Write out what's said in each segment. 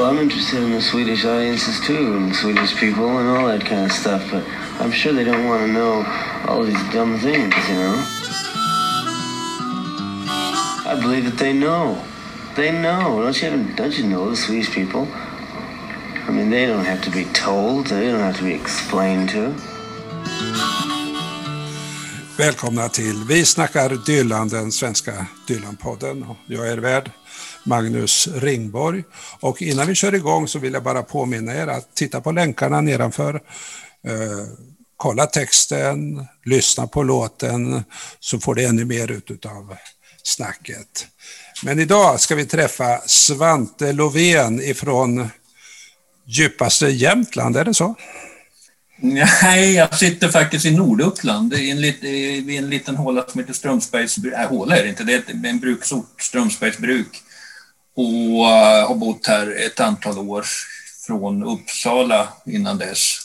Well, I'm interested in the Swedish audiences too, and Swedish people and all that kind of stuff, but I'm sure they don't want to know all these dumb things, you know? I believe that they know. They know. Don't you, don't you know the Swedish people? I mean, they don't have to be told. They don't have to be explained to. Välkomna till Vi snackar Dylan, den svenska Dylan-podden. Jag är er värd Magnus Ringborg. Och innan vi kör igång så vill jag bara påminna er att titta på länkarna nedanför. Eh, kolla texten, lyssna på låten så får du ännu mer ut av snacket. Men idag ska vi träffa Svante Lovén ifrån djupaste Jämtland, är det så? Nej, jag sitter faktiskt i Norduppland, i en, lit, i en liten håla som heter Strömsbergs... Nej, äh, håla är det inte, det är en bruksort, Strömsbergs bruk. Och uh, har bott här ett antal år från Uppsala innan dess,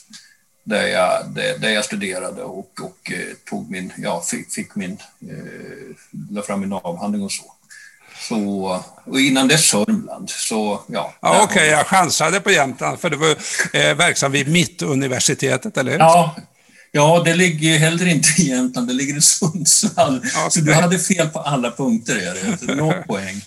där jag, där, där jag studerade och, och uh, tog min, ja, fick, fick min, uh, la fram min avhandling och så. Så, och innan dess Sörmland. Så, ja, ja, Okej, okay, jag chansade på Jämtland för du var eh, verksam vid Mittuniversitetet, eller hur? Ja, ja, det ligger heller inte i Jämtland, det ligger i Sundsvall. Okay. Så du hade fel på alla punkter, Erik. Noll poäng.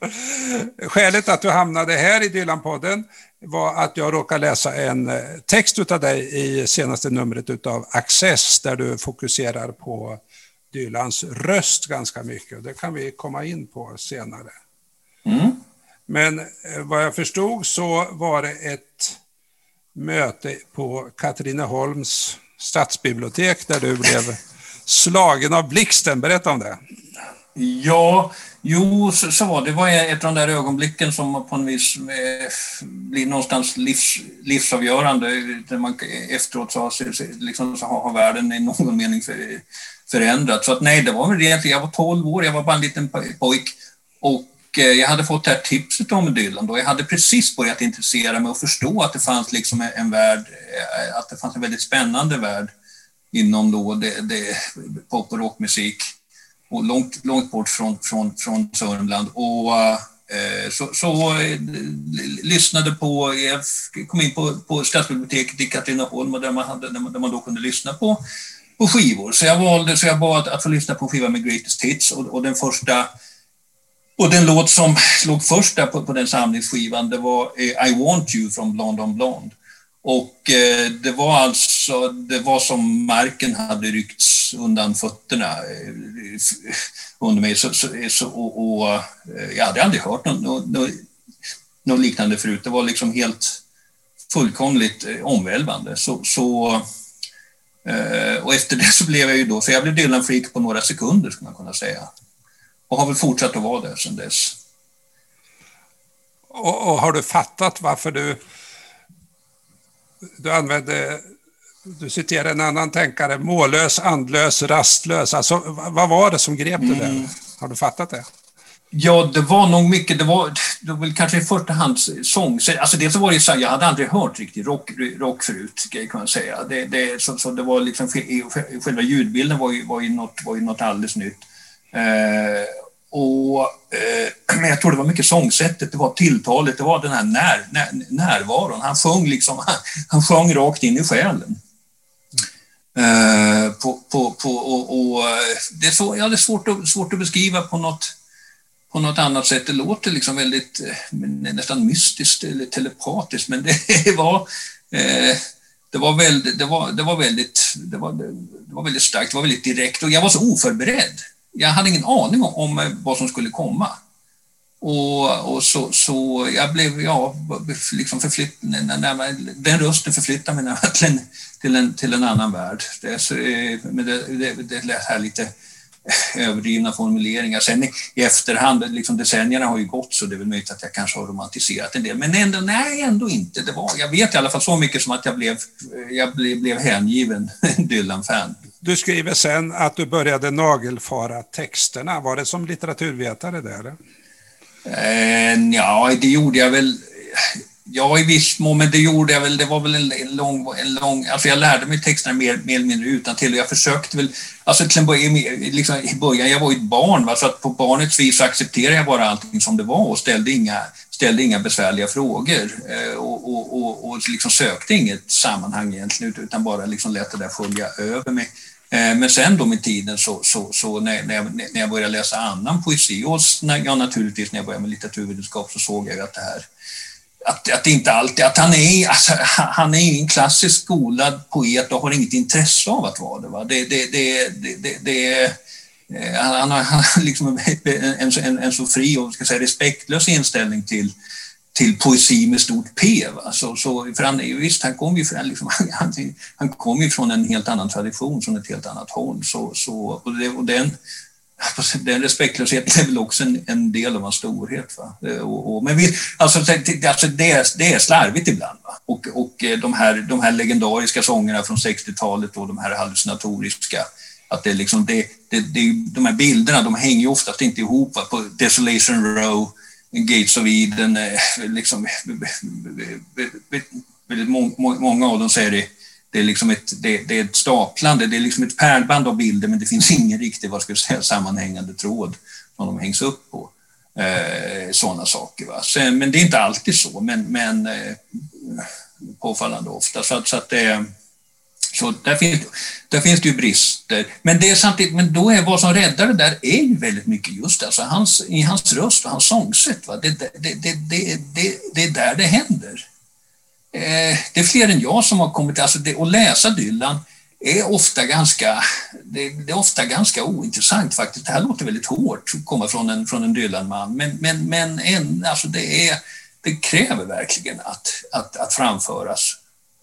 Skälet att du hamnade här i Dylan-podden var att jag råkade läsa en eh, text av dig i senaste numret av Access där du fokuserar på Dylans röst ganska mycket. Det kan vi komma in på senare. Mm. Men eh, vad jag förstod så var det ett möte på Katrineholms stadsbibliotek där du blev slagen av blixten. Berätta om det. Ja, jo, så, så var det. var ett av de där ögonblicken som på något vis eh, blir någonstans livs, livsavgörande. Där man efteråt så, liksom, så har, har världen i någon mening för. Så att nej, det var väl egentligen, jag var 12 år, jag var bara en liten pojk och Eh, jag hade fått det här tipset om Dylan då. Jag hade precis börjat intressera mig och förstå att det fanns liksom en värld, eh, att det fanns en väldigt spännande värld inom då det, det pop och rockmusik och långt, långt bort från, från, från Sörmland. Och, eh, så, så eh, lyssnade på, jag kom in på, på stadsbiblioteket i Katrineholm där man, hade, där man, där man då kunde lyssna på på skivor. Så jag valde så jag bad att få lyssna på en skiva med Greatest Hits och, och den första och den låt som låg först där på, på den samlingsskivan det var eh, I Want You från Blond on Blond. Och eh, det var alltså, det var som marken hade ryckts undan fötterna eh, under mig. Så, så, så och, och, eh, jag hade aldrig hört något, något, något liknande förut. Det var liksom helt fullkomligt eh, omvälvande. Så, så eh, och efter det så blev jag ju då, för jag blev Dylan-freak på några sekunder skulle man kunna säga. Och har väl fortsatt att vara det sedan dess. Och, och, har du fattat varför du, du använde, du citerar en annan tänkare, mållös, andlös, rastlös. Alltså, vad var det som grep dig där? Mm. Har du fattat det? Ja, det var nog mycket, det var, det var kanske i första hand sång. Alltså dels var det så här, jag hade aldrig hört riktigt rock, rock förut, kan man säga. Det, det, så, så det var liksom, själva ljudbilden var ju, var ju, något, var ju något alldeles nytt. Eh, och, eh, men jag tror det var mycket sångsättet, det var tilltalet, det var den här när, när, närvaron. Han sjöng liksom, han, han sjöng rakt in i själen. Eh, på, på, på, och, och, eh, det, är så, ja, det är svårt att, svårt att beskriva på något på något annat sätt. Det låter liksom väldigt eh, nästan mystiskt eller telepatiskt, men det var, eh, det var, väldigt, det var, det var väldigt, det var, det var väldigt starkt, det var väldigt direkt och jag var så oförberedd. Jag hade ingen aning om, om eh, vad som skulle komma. Och, och så, så jag blev, ja, liksom förflytt, den rösten förflyttade mig till en, till en, till en annan värld. Det, så, eh, men det, det, det lät här lite överdrivna formuleringar. Sen i, i efterhand, liksom decennierna har ju gått så det är väl möjligt att jag kanske har romantiserat en del. Men ändå, nej, ändå inte. Det var, jag vet i alla fall så mycket som att jag blev, eh, jag blev, blev hängiven Dylan-fan. Du skriver sen att du började nagelfara texterna. Var det som litteraturvetare där? Eh, ja, det gjorde jag väl Ja, i viss mån, men det gjorde jag väl. Det var väl en, en lång... En lång alltså jag lärde mig texterna mer, mer eller mindre utan till och jag försökte väl... Alltså till en början, liksom, i början, jag var ju ett barn, va, så att på barnets vis accepterade jag bara allting som det var och ställde inga, ställde inga besvärliga frågor eh, och, och, och, och liksom sökte inget sammanhang egentligen, utan bara liksom lät det där följa över mig. Eh, men sen då med tiden så, så, så när, när, jag, när jag började läsa annan poesi och när, ja, naturligtvis när jag började med litteraturvetenskap så såg jag ju att det här att, att inte alltid, att han är, alltså, han är ingen klassiskt skolad poet och har inget intresse av att vara det. Va? det, det, det, det, det det Eh, han, har, han har liksom en, en, en, så fri och ska säga, respektlös inställning till, till poesi med stort P. Va? Så, så, för han, visst, han kom ju från, liksom, han, han kom ju från en helt annan tradition, från ett helt annat håll. Så, så, och, det, och den, den respektlösheten är väl också en, en del av hans storhet. Va? Eh, och, och, men vi, alltså, alltså det, är, det är slarvigt ibland. Va? Och, och eh, de, här, de här legendariska sångerna från 60-talet och de här hallucinatoriska, att det är liksom det, det, det, de här bilderna de hänger ju oftast inte ihop. Va? På Desolation Row, Gates of Eden, liksom, väldigt många av dem säger det det är, liksom ett, det, det, är ett staplande, det är liksom ett pärlband av bilder men det finns ingen riktig vad ska jag säga, sammanhängande tråd som de hängs upp på. Eh, Sådana saker. Va? Sen, men det är inte alltid så, men, men eh, påfallande ofta. Så att, så att det, så där finns, där finns det ju brister. Men, det är samtidigt, men då är vad som räddar det där är ju väldigt mycket just alltså hans, i hans röst och hans sångsätt. Va? Det, det, det, det, det, det är där det händer. Eh, det är fler än jag som har kommit, alltså det, att läsa Dylan är ofta ganska, det, det, är ofta ganska ointressant faktiskt. Det här låter väldigt hårt att komma från en, från en Dylan-man, men, men, men en, alltså det, är, det kräver verkligen att, att, att framföras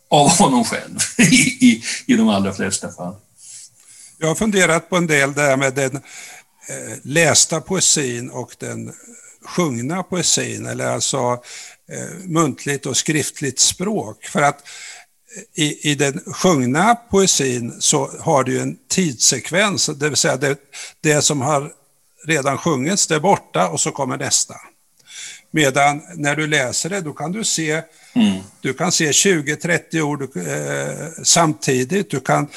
av honom själv i, i, i de allra flesta fall. Jag har funderat på en del där med den eh, lästa poesin och den sjungna poesin, eller alltså eh, muntligt och skriftligt språk. För att eh, i, i den sjungna poesin så har du en tidssekvens, det vill säga det, det som har redan sjungits, det är borta och så kommer nästa. Medan när du läser det, då kan du se, mm. du kan se 20-30 ord eh, samtidigt. Du kan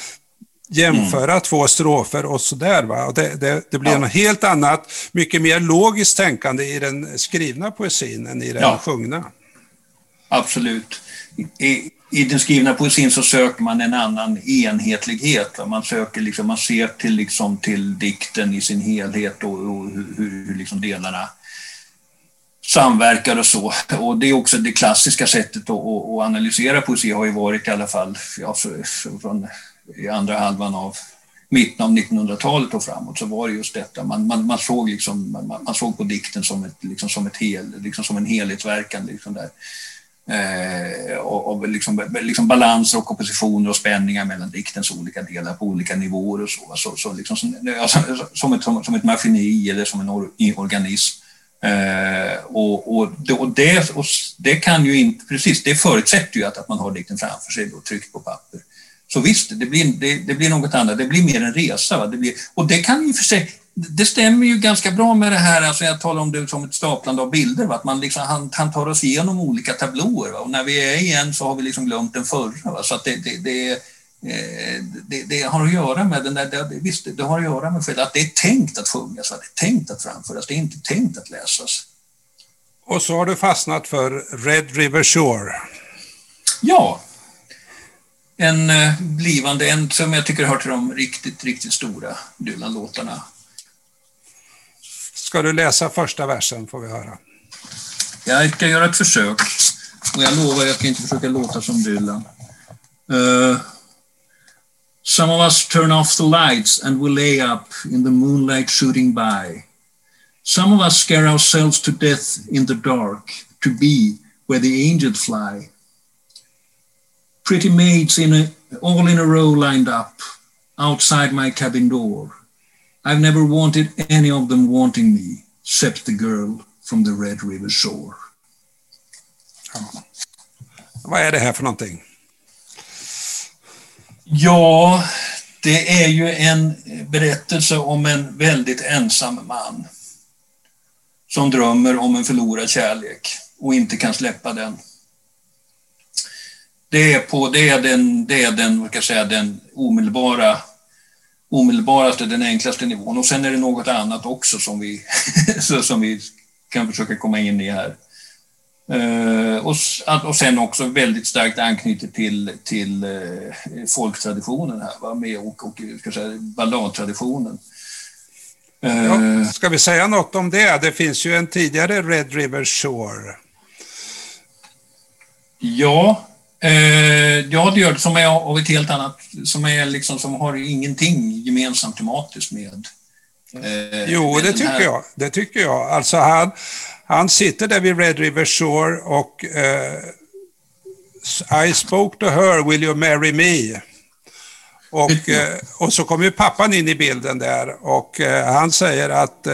jämföra mm. två strofer och sådär. Va? Och det, det, det blir ja. något helt annat, mycket mer logiskt tänkande i den skrivna poesin än i den ja. sjungna. Absolut. I, I den skrivna poesin så söker man en annan enhetlighet. Va? Man söker liksom, man ser till, liksom, till dikten i sin helhet och, och hur, hur liksom delarna samverkar och så. Och det är också det klassiska sättet att, analysera poesi har ju varit i alla fall ja, från i andra halvan av mitten av 1900-talet och framåt så var det just detta. Man, man, man såg, liksom, man, man, såg på dikten som, ett, liksom som, ett hel, liksom som en helhetsverkan. Liksom där. Eh, och, och liksom, liksom balanser och oppositioner och spänningar mellan diktens olika delar på olika nivåer och så. så, så liksom, som, alltså, som, ett, som, som ett maskineri eller som en or, organism. Eh, och, och, det, och, det, och det kan ju inte, precis, det förutsätter ju att, att man har dikten framför sig och tryckt på papper. Så visst, det blir, det, det, blir något annat. Det blir mer en resa. Va? Det blir, och det kan ju för sig, det stämmer ju ganska bra med det här, alltså jag talar om det som ett staplande av bilder, va? att man liksom, han, han tar oss igenom olika tablåer va? och när vi är igen så har vi liksom glömt den förra. Va? Så att det, det, det, det, det, har att göra med den där, det, visst, det har att göra med att det är tänkt att sjungas, va? det är tänkt att framföras, det är inte tänkt att läsas. Och så har du fastnat för Red River Shore. Ja, en eh, blivande, en som jag tycker hör till de riktigt, riktigt stora Dylan-låtarna. Ska du läsa första versen får vi höra. Jag ska göra ett försök. Och jag lovar, jag ska inte försöka låta som Dylan. Uh, some of us turn off the lights and we lay up in the moonlight shooting by. Some of us scare ourselves to death in the dark to be where the angels fly. pretty maids in a, all in a row lined up outside my cabin door. I've never wanted any of them wanting me, except the girl from the Red River Shore. Ja. Vad är det här för någonting? Ja, det är ju en berättelse om en väldigt ensam man som drömmer om en förlorad kärlek och inte kan släppa den. Det är, på, det är den, det är den, vad ska jag säga, den omedelbara omedelbaraste, den enklaste nivån. Och sen är det något annat också som vi, som vi kan försöka komma in i här. Uh, och, och sen också väldigt starkt anknyter till, till uh, folktraditionen här, va? Med, och, och ska säga, balladtraditionen. Ja, ska vi säga något om det? Det finns ju en tidigare Red River Shore. Ja, Eh, ja, det gör det, som är av ett helt annat, som, är liksom, som har ingenting gemensamt tematiskt med... Eh, jo, med det tycker här. jag. Det tycker jag. Alltså han, han sitter där vid Red River Shore och eh, I spoke to her, will you marry me? Och, eh, och så kommer ju pappan in i bilden där och eh, han säger att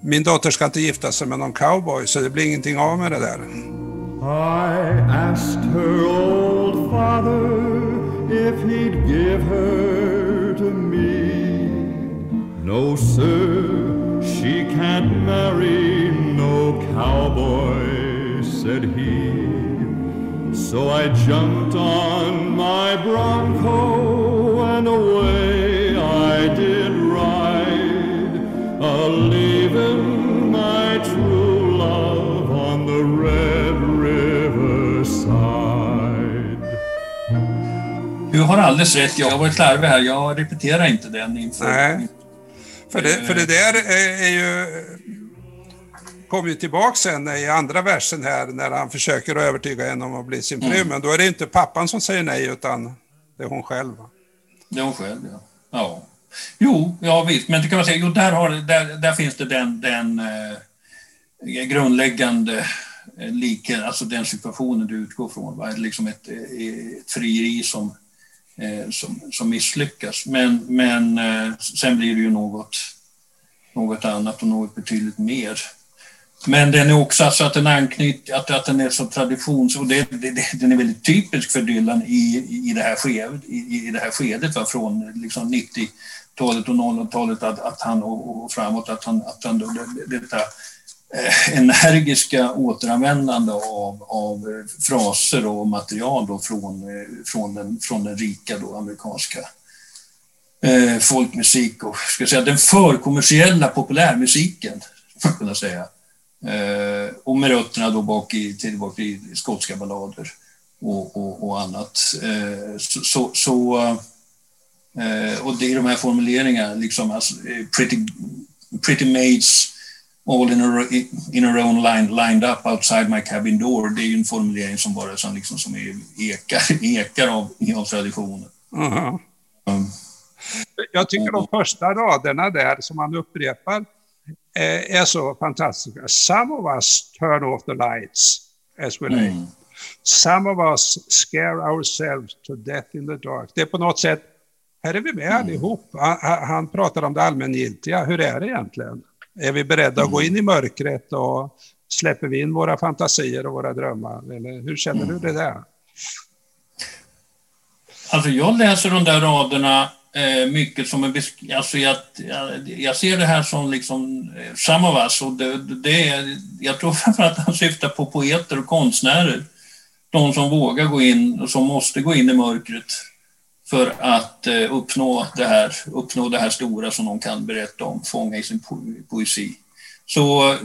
min dotter ska inte gifta sig med någon cowboy så det blir ingenting av med det där. I asked her old father if he'd give her to me. No, sir, she can't marry no cowboy, said he. So I jumped on my bronco and away I did ride, a leaving my true love on the red Du har alldeles rätt, jag har varit slarvig här. Jag repeterar inte den inför... Nej. För det, för det där är ju kommer ju tillbaka sen i andra versen här när han försöker övertyga henne om att bli sin fru. Mm. Men då är det inte pappan som säger nej utan det är hon själv. Det är hon själv, ja. ja. Jo, ja visst, men det kan man säga, jo, där, har, där, där finns det den, den eh, grundläggande eh, liken, alltså den situationen du utgår från. Va? Liksom ett, eh, ett frieri som Eh, som, som misslyckas. Men, men eh, sen blir det ju något, något annat och något betydligt mer. Men den är också alltså att den anknyter, att, att den är så traditions... Och det, det, den är väldigt typisk för Dylan i, i, det, här skedet, i, i det här skedet, va? från liksom 90-talet och 00-talet att, att han, och, och framåt, att han, att han det, detta Eh, energiska återanvändande av, av fraser och material då från, eh, från, den, från den rika då, amerikanska eh, folkmusik och ska säga, den förkommersiella populärmusiken, man kunna säga. Eh, och med rötterna då bak i, tillbaka i skotska ballader och, och, och annat. Eh, så, så, så eh, och det är de här formuleringarna, liksom, alltså, eh, pretty, pretty maids all in a, in a row line, lined up outside my cabin door. Det är ju en formulering som bara som liksom, som är, ekar, ekar av, av traditionen. Uh -huh. um. Jag tycker de första raderna där som han upprepar eh, är så fantastiska. Some of us turn off the lights as we lay. Mm. Some of us scare ourselves to death in the dark. Det är på något sätt, här är vi med mm. allihop. Han, han pratar om det allmängiltiga. Hur är det egentligen? Är vi beredda att gå in i mörkret och släpper vi in våra fantasier och våra drömmar? Eller hur känner du det där? Alltså jag läser de där raderna eh, mycket som en alltså jag, jag, ser det här som liksom eh, us och det, det är, jag tror framförallt att han syftar på poeter och konstnärer. De som vågar gå in och som måste gå in i mörkret för att eh, uppnå, det här, uppnå det här stora som de kan berätta om, fånga i sin poesi. Så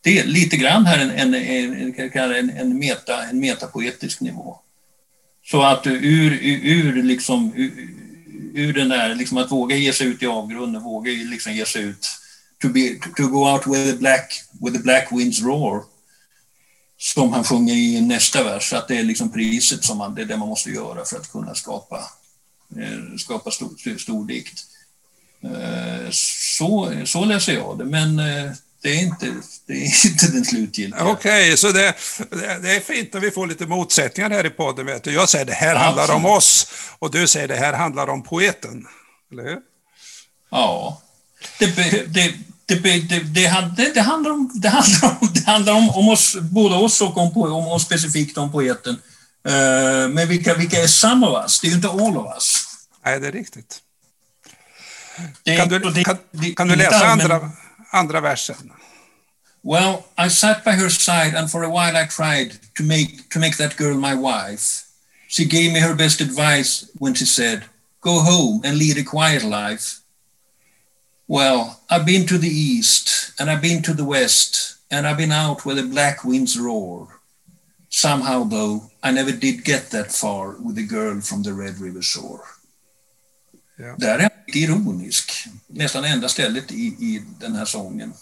det är lite grann här en, en, en, en, meta, en metapoetisk nivå. Så att ur, ur, liksom, ur, ur den där, liksom att våga ge sig ut i avgrunden, våga liksom ge sig ut, to, be, to go out with the black, with the black winds roar, som han sjunger i nästa vers, att det är liksom priset som man, det är det man måste göra för att kunna skapa skapa stor, stor dikt. Eh, så, så läser jag det, men eh, det är inte, det är inte den slutgiltiga. Okej, okay, så det, det, är fint när vi får lite motsättningar här i podden. Vet du. Jag säger det här handlar absolut. om oss och du säger det här handlar om poeten. Eller hur? Ja. Det, det, det, det, det, handlar om, det handlar om, det handlar om, om oss, både oss och om, om, om specifikt om poeten. Uh, men vilka, vilka är some of us? Det är ju inte all of us. Nej, det är riktigt. Det, kan, du, det, kan, kan du läsa andra, andra versen? Well, I sat by her side and for a while I tried to make, to make that girl my wife. She gave me her best advice when she said, Go home and lead a quiet life. Well, I've been to the east and I've been to the west and I've been out where the black winds roar. Somehow, though, I never did get that far with the girl from the Red River Shore. Ja. Där är han ironisk. Nästan enda stället i, i den här sången.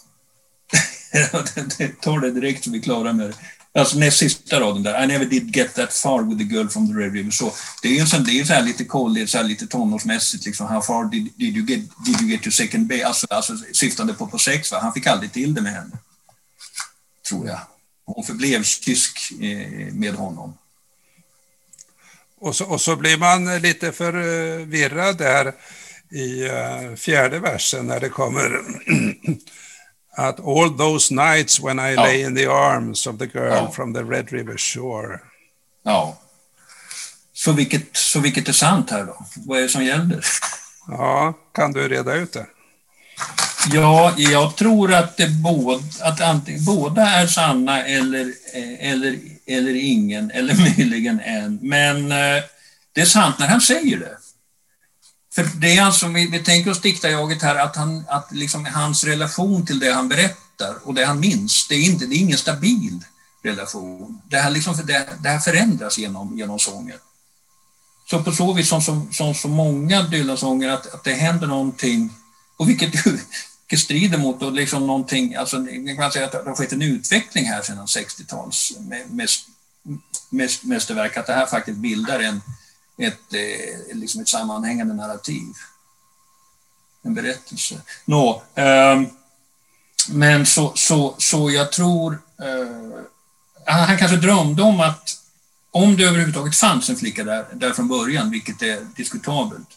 tar det direkt så vi är klara med det. Alltså näst sista raden där, I never did get that far with the girl from the Red River. Så det är ju så, det är så här lite kolligt, så här lite tonårsmässigt. Liksom, how far did, did, you, get, did you get to second base? Alltså, alltså syftande på, på sex, va? han fick aldrig till det med henne. Tror jag. Hon förblev tysk eh, med honom. Och så, och så blir man lite förvirrad där i uh, fjärde versen när det kommer att all those nights when I ja. lay in the arms of the girl ja. from the Red River shore. Ja. Så vilket, så vilket är sant här då? Vad är det som gäller? Ja, kan du reda ut det? Ja, jag tror att, det både, att antingen, båda är sanna eller, eller, eller ingen, eller möjligen en. Men eh, det är sant när han säger det. För det är alltså, vi, vi tänker oss diktarjaget här, att, han, att liksom hans relation till det han berättar och det han minns, det är, inte, det är ingen stabil relation. Det här, liksom, det, det här förändras genom, genom sången. Så på så vis som, som, som så många Dylan-sånger, att, att det händer någonting, och vilket ju strider mot och liksom någonting, alltså man kan säga att det har skett en utveckling här sedan 60-tals mästerverk, att det här faktiskt bildar en, ett, eh, liksom ett sammanhängande narrativ. En berättelse. Nå, um, men så, så, så jag tror... Uh, han kanske drömde om att om det överhuvudtaget fanns en flicka där, där från början, vilket är diskutabelt,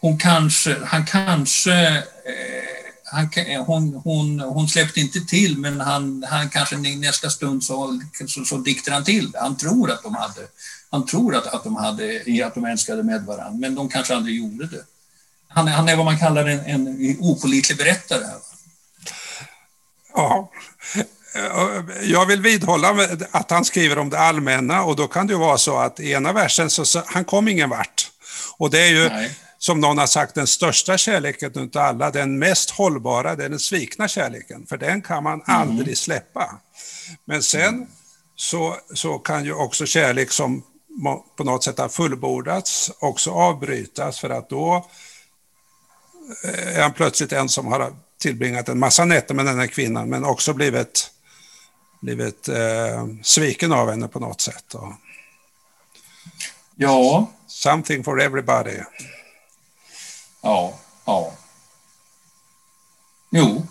hon kanske, han kanske eh, han, hon, hon, hon släppte inte till, men han, han kanske nästa stund så, så, så diktar han till. Han tror att de hade, han tror att, att, de hade, att de älskade med varandra, men de kanske aldrig gjorde det. Han, han är vad man kallar en, en opolitlig berättare. Ja, jag vill vidhålla att han skriver om det allmänna och då kan det ju vara så att i ena versen så, så han kom ingen vart. Och det är ju Nej som någon har sagt, den största kärleken utav alla, den mest hållbara, det är den svikna kärleken, för den kan man mm. aldrig släppa. Men sen så, så kan ju också kärlek som på något sätt har fullbordats också avbrytas, för att då eh, är han plötsligt en som har tillbringat en massa nätter med den här kvinnan, men också blivit, blivit eh, sviken av henne på något sätt. Ja. Something for everybody. Ja, ja. Jo,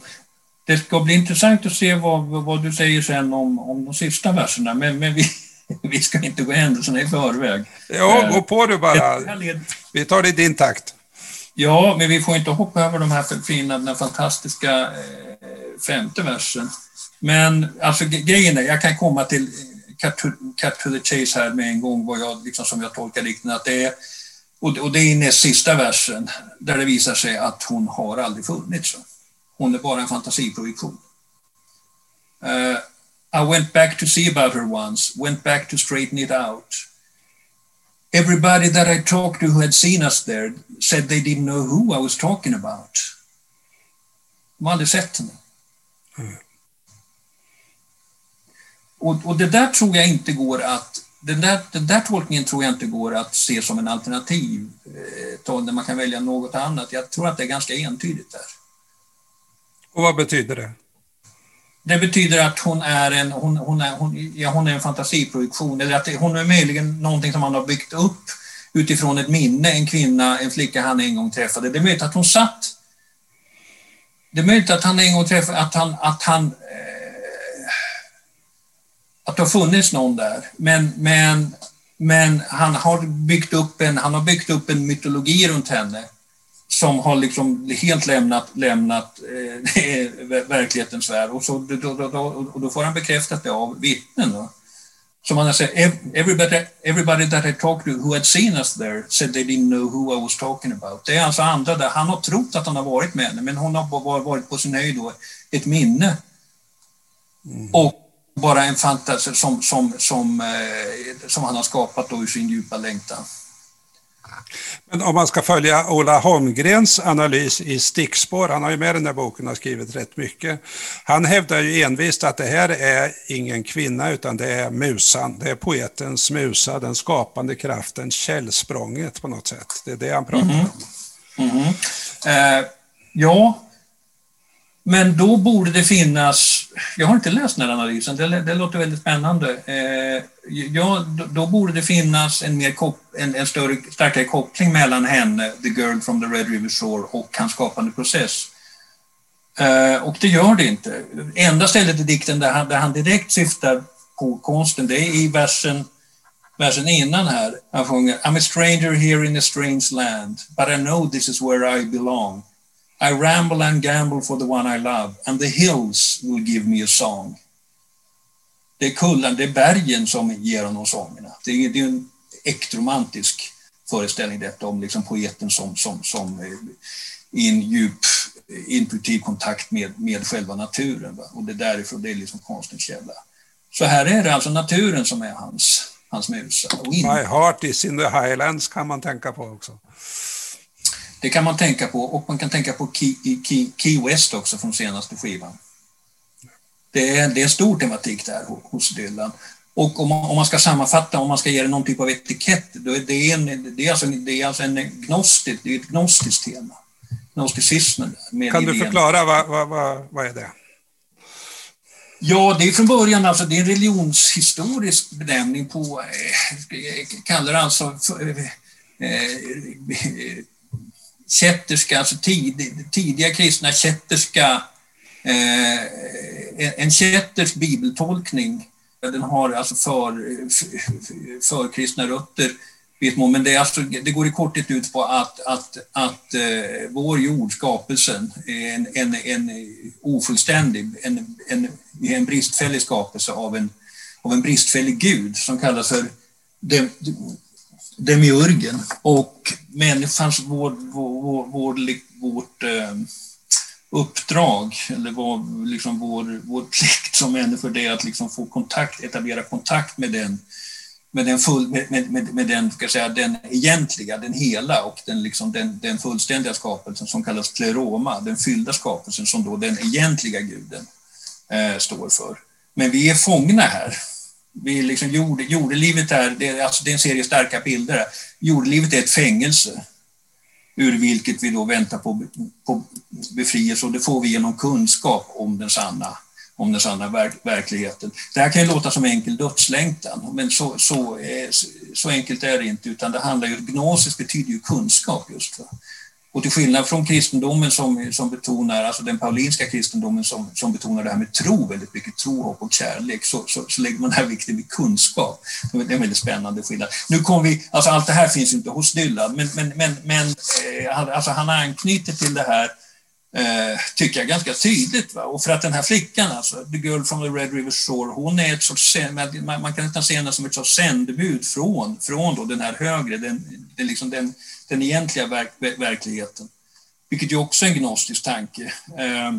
det ska bli intressant att se vad, vad du säger sen om, om de sista verserna, men, men vi, vi ska inte gå händelserna i förväg. Ja, gå på du bara. Vi tar det i din takt. Ja, men vi får inte hoppa över de här fina, den fantastiska eh, femte versen. Men alltså grejen är, jag kan komma till cut to, cut to the chase här med en gång, vad jag, liksom, som jag tolkar dikten, att det är och, det är i näst sista versen där det visar sig att hon har aldrig funnits. Hon är bara en fantasiprojektion. Uh, I went back to see about her once, went back to straighten it out. Everybody that I talked to who had seen us there said they didn't know who I was talking about. De har aldrig sett henne. Mm. Och, och det där tror jag inte går att den där, den där tolkningen tror jag inte går att se som en alternativ eh, där man kan välja något annat. Jag tror att det är ganska entydigt där. Och vad betyder det? Det betyder att hon är en, hon, hon är, hon, ja, hon är en fantasiprojektion, eller att det, hon är möjligen någonting som man har byggt upp utifrån ett minne, en kvinna, en flicka han en gång träffade. Det är möjligt att hon satt... Det är möjligt att han en gång träffade, att han, att han att det har funnits någon där. Men, men, men han, har byggt upp en, han har byggt upp en mytologi runt henne som har liksom helt lämnat, lämnat eh, verklighetens värld. Och, så, då, då, då, och då får han bekräftat det av vittnen. Då. Som han säger, everybody, everybody that I talked to who had seen us there said they didn't know who I was talking about. Det är alltså andra där, han har trott att han har varit med henne, men hon har varit på sin höjd då ett minne. Mm. Och bara en fantasi som, som, som, eh, som han har skapat då ur sin djupa längtan. Men om man ska följa Ola Holmgrens analys i Stickspår, han har ju med den där boken och skrivit rätt mycket. Han hävdar ju envist att det här är ingen kvinna utan det är musan, det är poetens musa, den skapande kraften, källsprånget på något sätt. Det är det han pratar mm -hmm. om. Mm -hmm. eh, ja, men då borde det finnas, jag har inte läst den här analysen, det, det låter väldigt spännande. Eh, ja, då, då, borde det finnas en, mer kop, en, en, större, starkare koppling mellan henne, The Girl from the Red River Shore, och hans skapande process. Eh, och det gör det inte. Enda stället i dikten där han, där han direkt syftar på konsten, det är i versen, versen innan här. Han sjunger I'm a stranger here in a strange land, but I know this is where I belong. I ramble and gamble for the one I love and the hills will give me a song. Det är kullen, det är bergen som ger honom sångerna. Det är, det är en äktromantisk föreställning detta om liksom poeten som, som, som eh, i en djup eh, intuitiv kontakt med, med själva naturen. Va? Och det är därifrån det är liksom konstens källa. Så här är det alltså naturen som är hans, hans musa. My heart is in the highlands kan man tänka på också. Det kan man tänka på och man kan tänka på Key, Key, Key West också från senaste skivan. Det är, det är en stor tematik där hos Dylan. Och om man, om man ska sammanfatta, om man ska ge det någon typ av etikett, då är det, en, det, är alltså, det är alltså en gnostisk, det är ett gnostiskt tema. Gnosticismen. kan du förklara, vad, vad, vad, vad är det? Ja, det är från början alltså, det är en religionshistorisk benämning på, eh, kallar alltså för, eh, eh, kätterska, alltså tid, tidiga kristna kätterska, eh, en kättersk bibeltolkning. Den har alltså för, för kristna rötter men det, alltså, det, går i korthet ut på att, att, att eh, vår jord, skapelsen, är en, en, en ofullständig, en, en, en bristfällig skapelse av en, av en bristfällig gud som kallas för dem, demiurgen och människans, vår, vår, vår, vårt eh, uppdrag, eller vår, liksom vår, vår plikt som människor, det är att liksom få kontakt, etablera kontakt med den, med den, full, med, med, med den, ska säga, den egentliga, den hela och den, liksom, den, den fullständiga skapelsen som kallas pleroma, den fyllda skapelsen som då den egentliga guden eh, står för. Men vi är fångna här vi liksom jord, jordelivet är, det är, alltså det är en serie starka bilder. Jordelivet är ett fängelse ur vilket vi då väntar på, på befrielse och det får vi genom kunskap om den sanna, om den sanna verk, verkligheten. Det här kan ju låta som enkel dödslängtan, men så, så, eh, så enkelt är det inte, utan det handlar ju, gnosis betyder ju kunskap just. För. Och till skillnad från kristendomen som, som betonar, alltså den paulinska kristendomen som, som betonar det här med tro väldigt mycket, tro, hopp och kärlek, så, så, så lägger man här vikten vid kunskap. Det är en väldigt spännande skillnad. Nu kommer vi, alltså allt det här finns inte hos Dylan, men, men, men, men eh, alltså han anknyter till det här eh, tycker jag ganska tydligt. Va? Och för att den här flickan, alltså, The Girl from the Red River Shore, hon är ett sorts, man, man kan nästan se henne som ett sorts sändebud från, från då den här högre, den, den, liksom den den egentliga verk, verkligheten. Vilket ju också är en gnostisk tanke. Eh,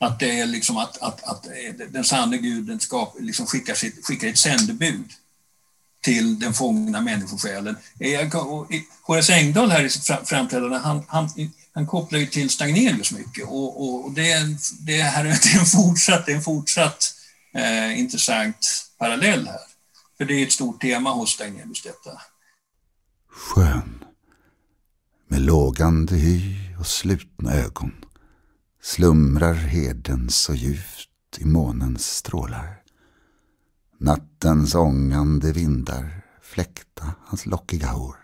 att det är liksom att, att, att den sanne guden ska, liksom skickar, sitt, skickar ett sändebud till den fångna människosjälen. Horace Engdahl här i sitt framträdande, han, han, han kopplar ju till Stagnelius mycket och, och, och det, är, det, här, det är en fortsatt, det är en fortsatt eh, intressant parallell här. För det är ett stort tema hos Stagnelius detta skön. Med lågande hy och slutna ögon slumrar heden så djupt i månens strålar. Nattens ångande vindar fläkta hans lockiga hår.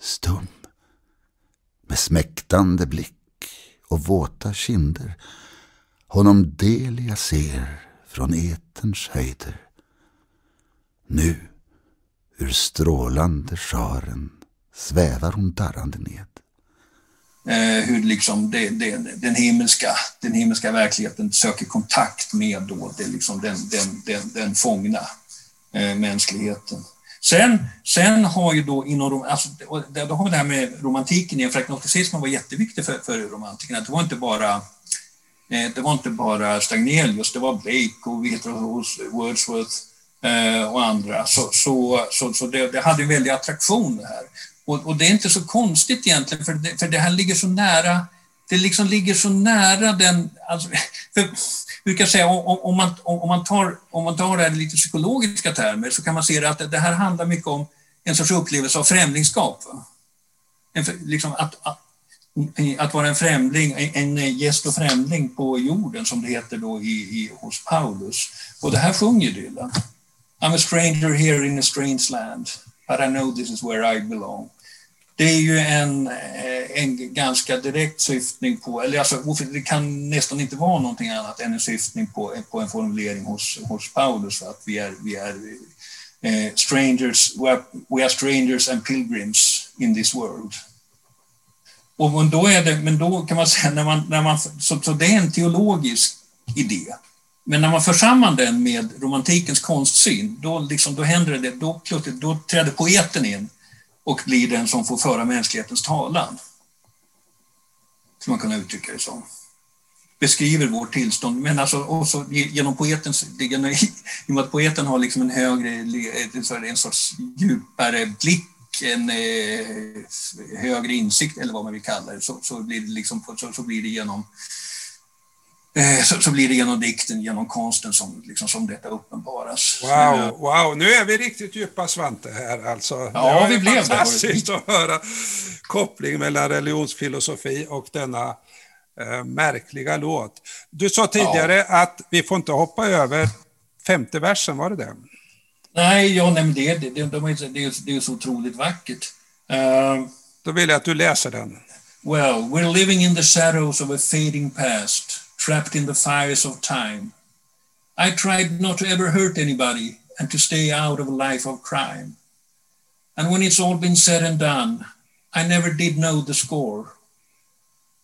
Stum, med smäktande blick och våta kinder honom Delia ser från eterns höjder. Nu Ur strålande skaren svävar hon darrande ned. Eh, hur liksom det, det, den, himmelska, den himmelska verkligheten söker kontakt med då det, liksom den, den, den, den fångna eh, mänskligheten. Sen, sen har ju då inom alltså, då har vi det här med romantiken igen, för agnosticismen var jätteviktig för, för romantikerna. Det var inte bara Eh, det var inte bara Stagnelius, det var Blake och Wordsworth Eh, och andra. Så, så, så, så det, det, hade en väldig attraktion det här. Och, och, det är inte så konstigt egentligen, för det, för det här ligger så nära det liksom ligger så nära den... Alltså, för, hur kan säga, om, om, man, om, man tar, om man tar det här i lite psykologiska termer så kan man se att det här handlar mycket om en sorts upplevelse av främlingskap. En, liksom att, att, att, vara en främling, en gäst och främling på jorden som det heter då i, i, hos Paulus. Och det här sjunger Dylan. I'm a stranger here in a strange land, but I know this is where I belong. Det är ju en, eh, en ganska direkt syftning på, eller alltså, det kan nästan inte vara någonting annat än en syftning på, eh, på en formulering hos, hos Paulus, att vi är, vi är eh, strangers, we are, we are strangers and pilgrims in this world. Och då är det, men då kan man säga, när man, när man, så, så det är en teologisk idé. Men när man för samman den med romantikens konstsyn, då, liksom, då händer det, då, då träder poeten in och blir den som får föra mänsklighetens talan. Skulle man kunna uttrycka det som. Beskriver vårt tillstånd, men alltså också genom poetens, i och med att poeten har liksom en högre, en sorts djupare blick, en eh, högre insikt eller vad man vill kalla det, så, så blir det, liksom, så, så blir det genom Eh, så, så, blir det genom dikten, genom konsten som, liksom, som detta uppenbaras. Wow, wow, nu är vi riktigt djupa Svante här alltså. Ja, det vi blev fantastiskt att höra kopplingen mellan religionsfilosofi och denna eh, märkliga låt. Du sa tidigare ja. att vi får inte hoppa över femte versen, var det det? Nej, ja, nej det, det, det, det är så otroligt vackert. Uh, Då vill jag att du läser den. Well, we're living in the shadows of a fading past. Trapped in the fires of time. I tried not to ever hurt anybody and to stay out of a life of crime. And when it's all been said and done, I never did know the score.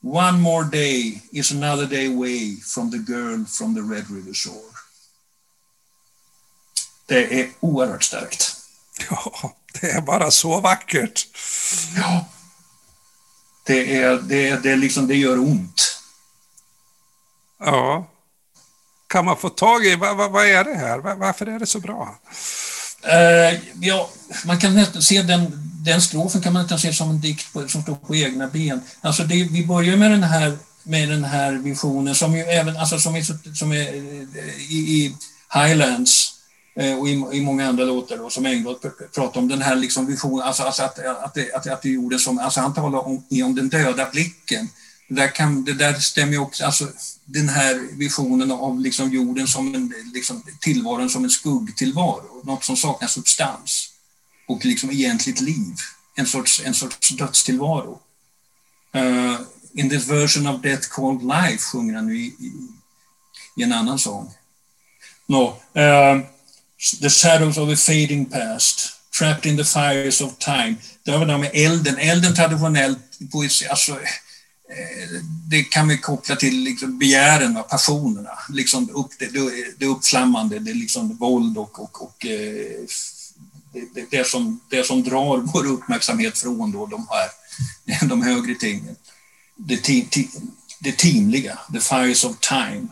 One more day is another day away from the girl from the Red River Shore. Det är oerhört starkt. Ja, det är bara så vackert. Ja. Det, är, det, det, liksom, det gör ont. Ja. Kan man få tag i, vad, vad, vad är det här? Varför är det så bra? Uh, ja, man kan nästan se den, den strofen kan man nästan se som en dikt på, som står på egna ben. Alltså det, vi börjar med den här med den här visionen som ju även, alltså som är, som är eh, i, i Highlands eh, och i, i många andra låtar då, som Engblad pratar om den här liksom visionen, alltså, alltså att, att, att, att, att det jorden som, alltså han talar om, om den döda blicken. Det där, kan, det där stämmer ju också, alltså den här visionen av liksom jorden som en, liksom, tillvaron som en skuggtillvaro, något som saknar substans och liksom egentligt liv, en sorts, en sorts dödstillvaro. Uh, in this version of death called life sjunger han nu i, i, i en annan sång. No, uh, eh, the shadows of a fading past, trapped in the fires of time. Det var det med elden, elden traditionellt, poesi, alltså det kan vi koppla till liksom begären, passionerna, liksom upp, det, det uppflammande, det liksom våld och, och, och eh, det, det, som, det som drar vår uppmärksamhet från då de här de högre tingen. Det, te, det timliga, the fires of time.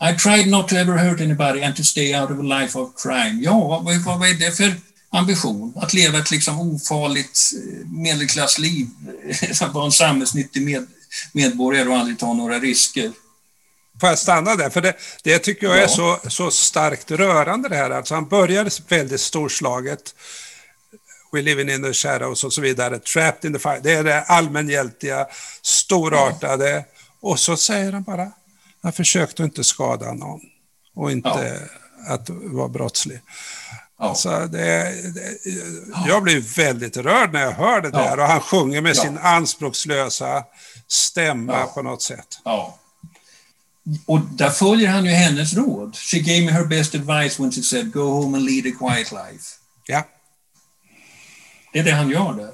I tried not to ever hurt anybody and to stay out of a life of crime. Ja, vad, vad är det för ambition? Att leva ett liksom ofarligt eh, medelklassliv, att vara en samhällsnyttig med, medborgare och aldrig ta några risker. Får jag stanna där? För det, det tycker jag är så, så starkt rörande det här. Alltså han började väldigt storslaget. We live in the shadows och så vidare. Trapped in the fire. Det är det allmängiltiga, storartade. Ja. Och så säger han bara, jag försökte inte skada någon. Och inte ja. att vara brottslig. Ja. Alltså det, det, jag blir väldigt rörd när jag hör det där. Och han sjunger med sin anspråkslösa stämma ja. på något sätt. Ja. Och där följer han ju hennes råd. She gave me her best advice when she said go home and lead a quiet life. Ja. Det är det han gör där.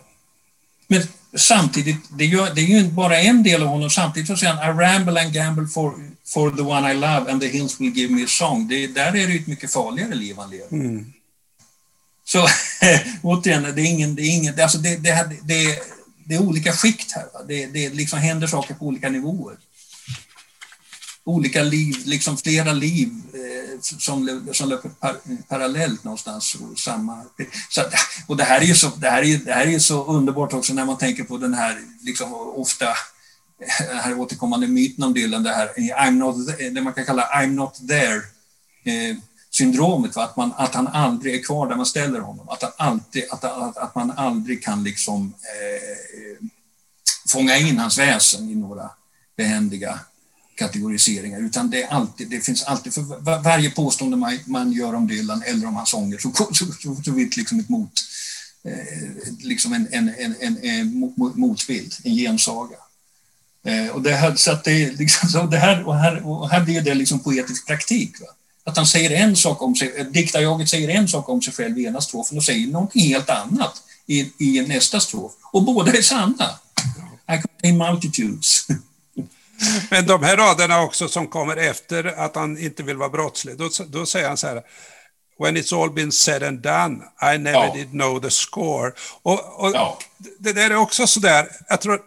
Men samtidigt, det, gör, det är ju bara en del av honom. Samtidigt så säger han I ramble and gamble for, for the one I love and the hills will give me a song. Det, där är det ett mycket farligare liv han lever. Mm. Så återigen, det är ingen, det är ingen, alltså det, det, det, det det är olika skikt här. Det, det liksom händer saker på olika nivåer. olika liv, liksom flera liv eh, som, som löper par, parallellt någonstans. Och, samma, så, och det här är ju så, det här är, det här är så underbart också när man tänker på den här liksom, ofta den här återkommande myten om Dylan, det här eh, I'm not, det man kan kalla I'm not there eh, syndromet, att, man, att han aldrig är kvar där man ställer honom, att, han alltid, att, att, att man aldrig kan liksom eh, fånga in hans väsen i några behändiga kategoriseringar, utan det, är alltid, det finns alltid, för varje påstående man, man gör om Dylan eller om hans sånger så, så, så, så finns liksom ett mot, eh, liksom en, en, en, en, en motbild, en gensaga. Eh, och det här, så att det, liksom, så det här, och här, och här blir det liksom poetisk praktik. Va? Att han säger en sak om sig, diktarjaget säger en sak om sig själv i ena strofen och säger något helt annat i, i nästa strof. Och båda är sanna. I contain multitudes. Men de här raderna också som kommer efter att han inte vill vara brottslig, då, då säger han så här When it's all been said and done, I never ja. did know the score. Och, och ja. Det där är också sådär, jag tror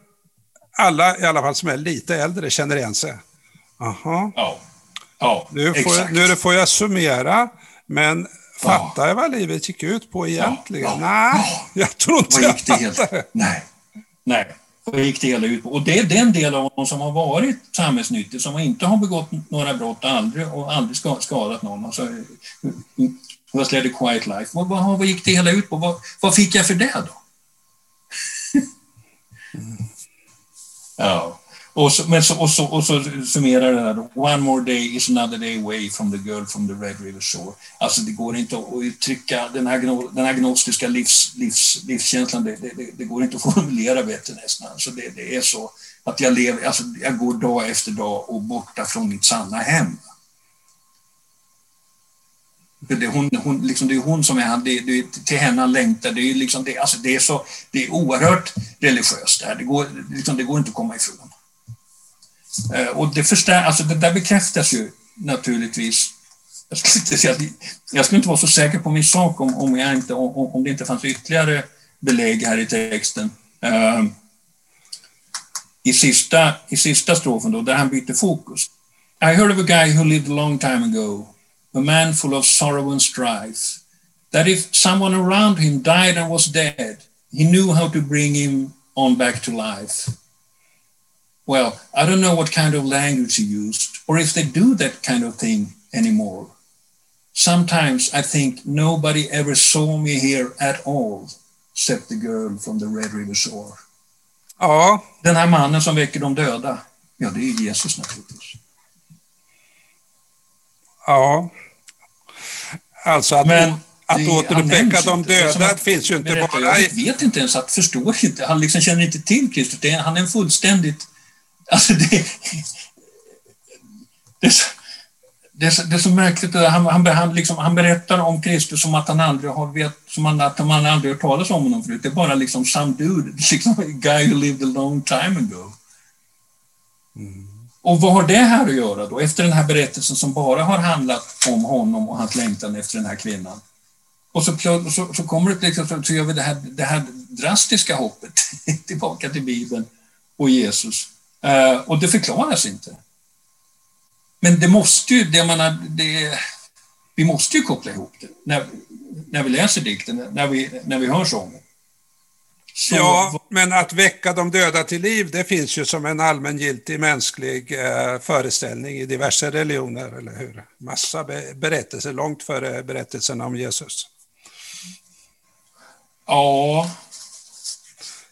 alla i alla fall som är lite äldre känner igen sig. Aha. Ja. Ja, nu, får jag, nu får jag summera, men fattar jag vad livet gick ut på egentligen? Ja, ja, Nej, jag tror inte jag fattar Nej, nej. Vad gick det hela ut på? Och det är den del av honom som har varit samhällsnyttig, som inte har begått några brott aldrig, och aldrig skadat någon. Alltså, who has led a quiet life. Vad, vad, vad gick det hela ut på? Vad, vad fick jag för det då? mm. Ja. Och så, men så, och, så, och så summerar det här One more day is another day away from the girl from the Red River Shore. Alltså det går inte att uttrycka den här, den här gnostiska livs, livs, livskänslan, det, det, det, går inte att formulera bättre nästan. Alltså det, det är så att jag lever, alltså jag går dag efter dag och borta från mitt sanna hem. Det är, hon, hon, liksom, det är hon som är det, det, till henne han längtar. Det är, liksom, det, alltså, det, är så, det är oerhört religiöst. Det, här. Det, går, liksom, det går inte att komma ifrån. Eh, och det, förstär, alltså det där bekräftas ju naturligtvis. Jag skulle inte, säga, jag skulle inte vara så säker på min sak om, om, jag inte, om, om det inte fanns ytterligare belägg här i texten. Uh, i, sista, I sista strofen då, där han byter fokus. I heard of a guy who lived a long time ago, a man full of sorrow and strife, that if someone around him died and was dead, he knew how to bring him on back to life well, I don't know what kind of language he used, or if they do that kind of thing anymore. Sometimes I think nobody ever saw me here at all, except the girl from the Red River Shore. Ja. Den här mannen som väcker de döda, ja, det är Jesus naturligtvis. Ja. Alltså att, Men att återuppväcka de döda det finns ju inte bara... Jag vet inte ens att, förstår inte, han liksom känner inte till Kristus. Han är en fullständigt Alltså det, det, är så, det, är så, det är så märkligt. Han, han, han, liksom, han berättar om Kristus som att han aldrig har vet, som han, att man aldrig hört talas om honom förut. Det är bara liksom some dude, liksom a guy who lived a long time ago. Mm. Och vad har det här att göra då, efter den här berättelsen som bara har handlat om honom och hans längtan efter den här kvinnan? Och så, så, så kommer det liksom, så gör vi det här, det här drastiska hoppet tillbaka till Bibeln och Jesus. Uh, och det förklaras inte. Men det måste ju, det menar, det, vi måste ju koppla ihop det när, när vi läser dikten, när vi, när vi hör sången. Så, ja, men att väcka de döda till liv, det finns ju som en allmängiltig mänsklig eh, föreställning i diverse religioner, eller hur? Massa be berättelser, långt före berättelsen om Jesus. Ja,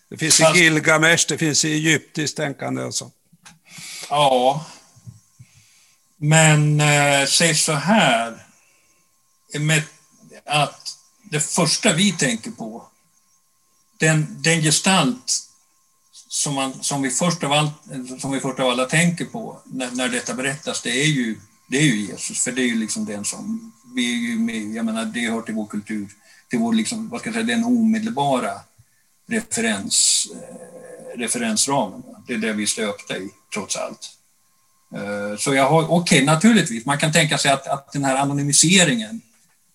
det finns Fast... i Gilgamesh, det finns i egyptiskt tänkande och så. Ja. Men eh, säg så här, med att det första vi tänker på, den, den gestalt som, man, som, vi först av allt, som vi först av alla tänker på när, när detta berättas, det är, ju, det är ju Jesus, för det är ju liksom den som, vi är ju med, jag menar det hör till vår kultur, till vår liksom, vad ska jag säga, den omedelbara referens, eh, referensramen. Det är det vi stöpte i, trots allt. Eh, så jag har, okej, okay, naturligtvis, man kan tänka sig att, att den här anonymiseringen,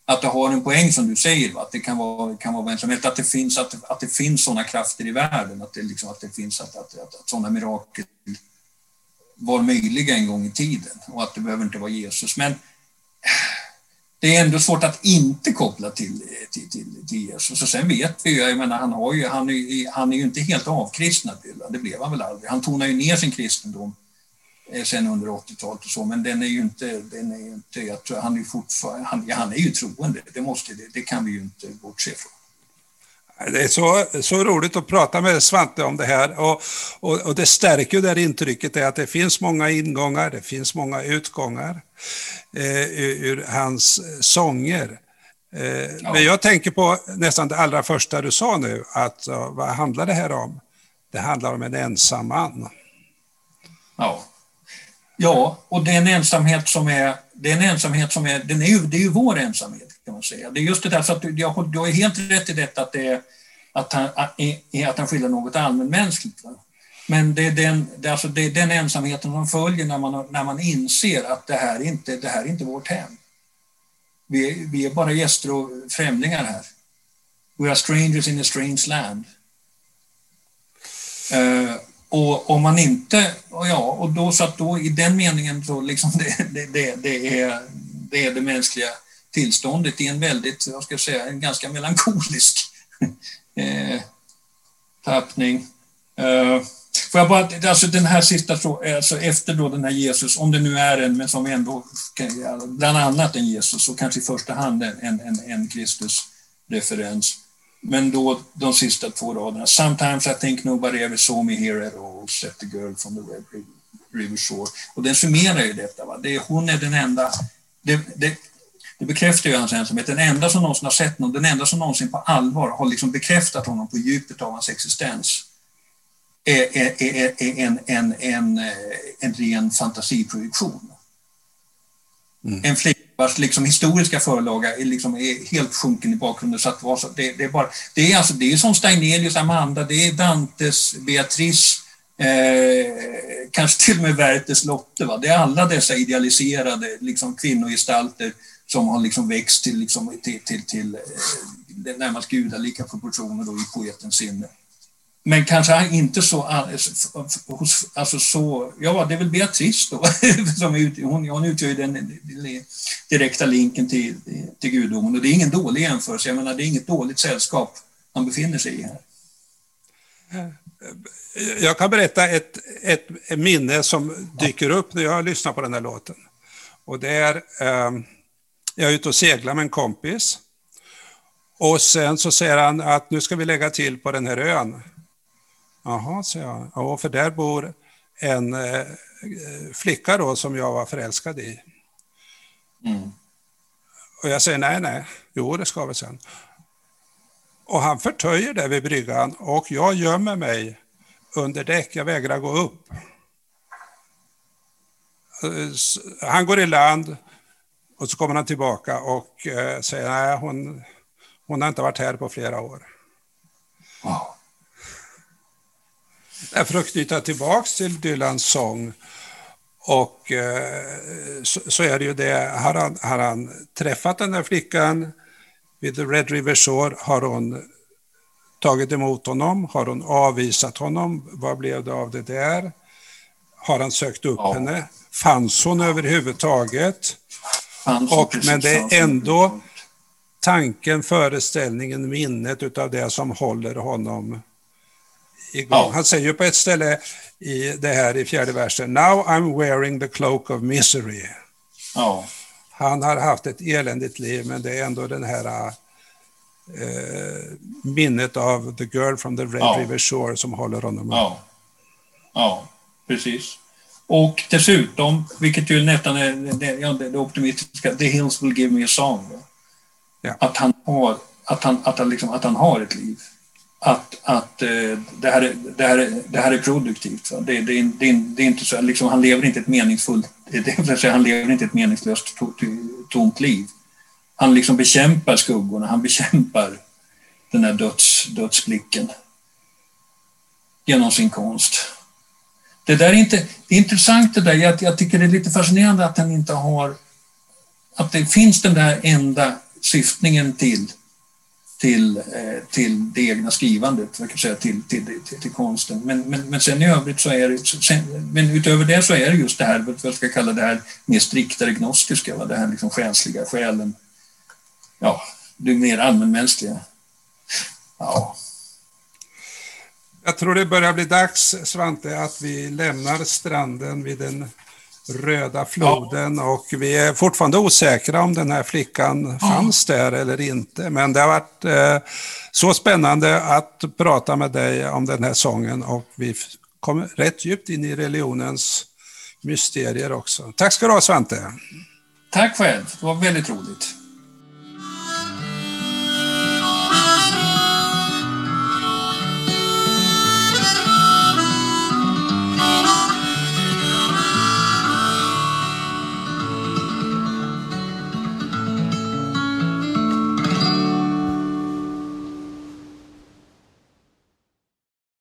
att det har en poäng som du säger, att det kan vara, kan vara vem som helst, att det finns, att, att det finns sådana krafter i världen, att det, liksom, att det finns att, att, att, att sådana mirakel var möjliga en gång i tiden och att det behöver inte vara Jesus. Men det är ändå svårt att inte koppla till, till, till, till Jesus. Och sen vet vi ju, jag menar, han, har ju, han, är, han är ju inte helt avkristnad, det blev han väl aldrig. Han tonar ju ner sin kristendom eh, sen under 80-talet och så, men den är ju inte, den är ju inte jag tror, han är ju fortfarande, han, han är ju troende, det, måste, det, det kan vi ju inte bortse från. Det är så, så roligt att prata med Svante om det här och, och, och det stärker det här intrycket är att det finns många ingångar, det finns många utgångar eh, ur, ur, hans sånger. Eh, ja. Men jag tänker på nästan det allra första du sa nu, att vad handlar det här om? Det handlar om en ensam man. Ja. Ja, och det är en ensamhet som är, det är en ensamhet som är, den är ju, det är ju vår ensamhet kan man säga. Det är just det där, så att du, du har helt rätt i detta att, det är, att, han, att han skildrar något allmänmänskligt. Va? Men det är, den, det, är alltså, det är den ensamheten som följer när man, när man inser att det här, inte, det här är inte vårt hem. Vi, är, vi är bara gäster och främlingar här. We are strangers in a strange land. Uh, och om man inte, och ja, och då så att då i den meningen så liksom det, det, det, det, är, det är det mänskliga tillståndet i en väldigt, jag ska säga, en ganska melankolisk eh, tappning. Eh, får jag bara, alltså den här sista frågan, alltså efter då den här Jesus, om det nu är en, men som ändå, bland annat en Jesus och kanske i första hand en, en, en Kristus-referens. Men då de sista två raderna. Sometimes I think nobody ever saw me here at all, said the girl from the Red River Shore. Och den summerar ju detta. Va? Det, hon är den enda... Det, det, det bekräftar ju hans ensamhet. Den enda som någonsin har sett honom, den enda som någonsin på allvar har liksom bekräftat honom på djupet av hans existens är, är, är, är en, en, en, en ren fantasiprojektion. Mm. En flicka vars liksom historiska förlaga är, liksom är helt sjunken i bakgrunden. Så att det, det, är bara, det är alltså, det är som Steinelius, Amanda, det är Dantes, Beatrice, eh, kanske till och med Werthers Lotte. Va? Det är alla dessa idealiserade liksom, kvinnogestalter som har liksom växt till, liksom, till, till, till eh, närmast gudalika proportioner då i poetens sinne. Men kanske inte så, eh, alltså så, ja det är väl Beatrice då, som ut, hon, hon utgör ju den direkta linken till, till gudomen och det är ingen dålig jämförelse, jag menar det är inget dåligt sällskap han befinner sig i här. Jag kan berätta ett, ett minne som dyker upp när jag lyssnar på den här låten. Och det är, um, jag är ute och seglar med en kompis. Och sen så säger han att nu ska vi lägga till på den här ön. Jaha, säger jag. Ja, för där bor en eh, flicka då som jag var förälskad i. Mm. Och jag säger nej, nej, jo det ska vi sen. Och han förtöjer det vid bryggan och jag gömmer mig under däck, jag vägrar gå upp. Eh, han går i land, och så kommer han tillbaka och eh, säger nej, hon, hon har inte varit här på flera år. Wow. För att knyta tillbaka till Dylans sång och eh, så, så, är det ju det, har han, har han träffat den där flickan vid The Red River Shore, har hon tagit emot honom? Har hon avvisat honom? Vad blev det av det där? Har han sökt upp ja. henne? Fanns hon överhuvudtaget? Och, men det är ändå tanken, föreställningen, minnet utav det som håller honom igång. Ja. Han säger ju på ett ställe i det här i fjärde versen, Now I'm wearing the cloak of misery. Ja. Han har haft ett eländigt liv, men det är ändå den här eh, minnet av the girl from the Red ja. River Shore som håller honom. Ja. ja, precis. Och dessutom, vilket ju nästan är det, ja, det optimistiska, The Hills will give me a song. Ja. Att, han har, att, han, att, han liksom, att han har ett liv. Att, att eh, det, här är, det, här är, det här är produktivt. Det, det, det, det, är inte så, liksom, han lever inte ett meningsfullt, det han lever inte ett meningslöst tomt liv. Han liksom bekämpar skuggorna, han bekämpar den här döds, dödsblicken genom sin konst. Det där är inte, det är intressant det där, jag, jag tycker det är lite fascinerande att han inte har, att det finns den där enda syftningen till, till, eh, till det egna skrivandet, jag kan säga, till, till, till, till konsten. Men, men, men sen i övrigt så är det, sen, men utöver det så är det just det här, vad jag ska kalla det här mer striktare gnostiska, va? det här liksom själsliga, själen, ja, det mer allmänmänskliga. Ja. Jag tror det börjar bli dags, Svante, att vi lämnar stranden vid den röda floden ja. och vi är fortfarande osäkra om den här flickan ja. fanns där eller inte. Men det har varit eh, så spännande att prata med dig om den här sången och vi kom rätt djupt in i religionens mysterier också. Tack ska du ha Svante. Tack själv, det var väldigt roligt.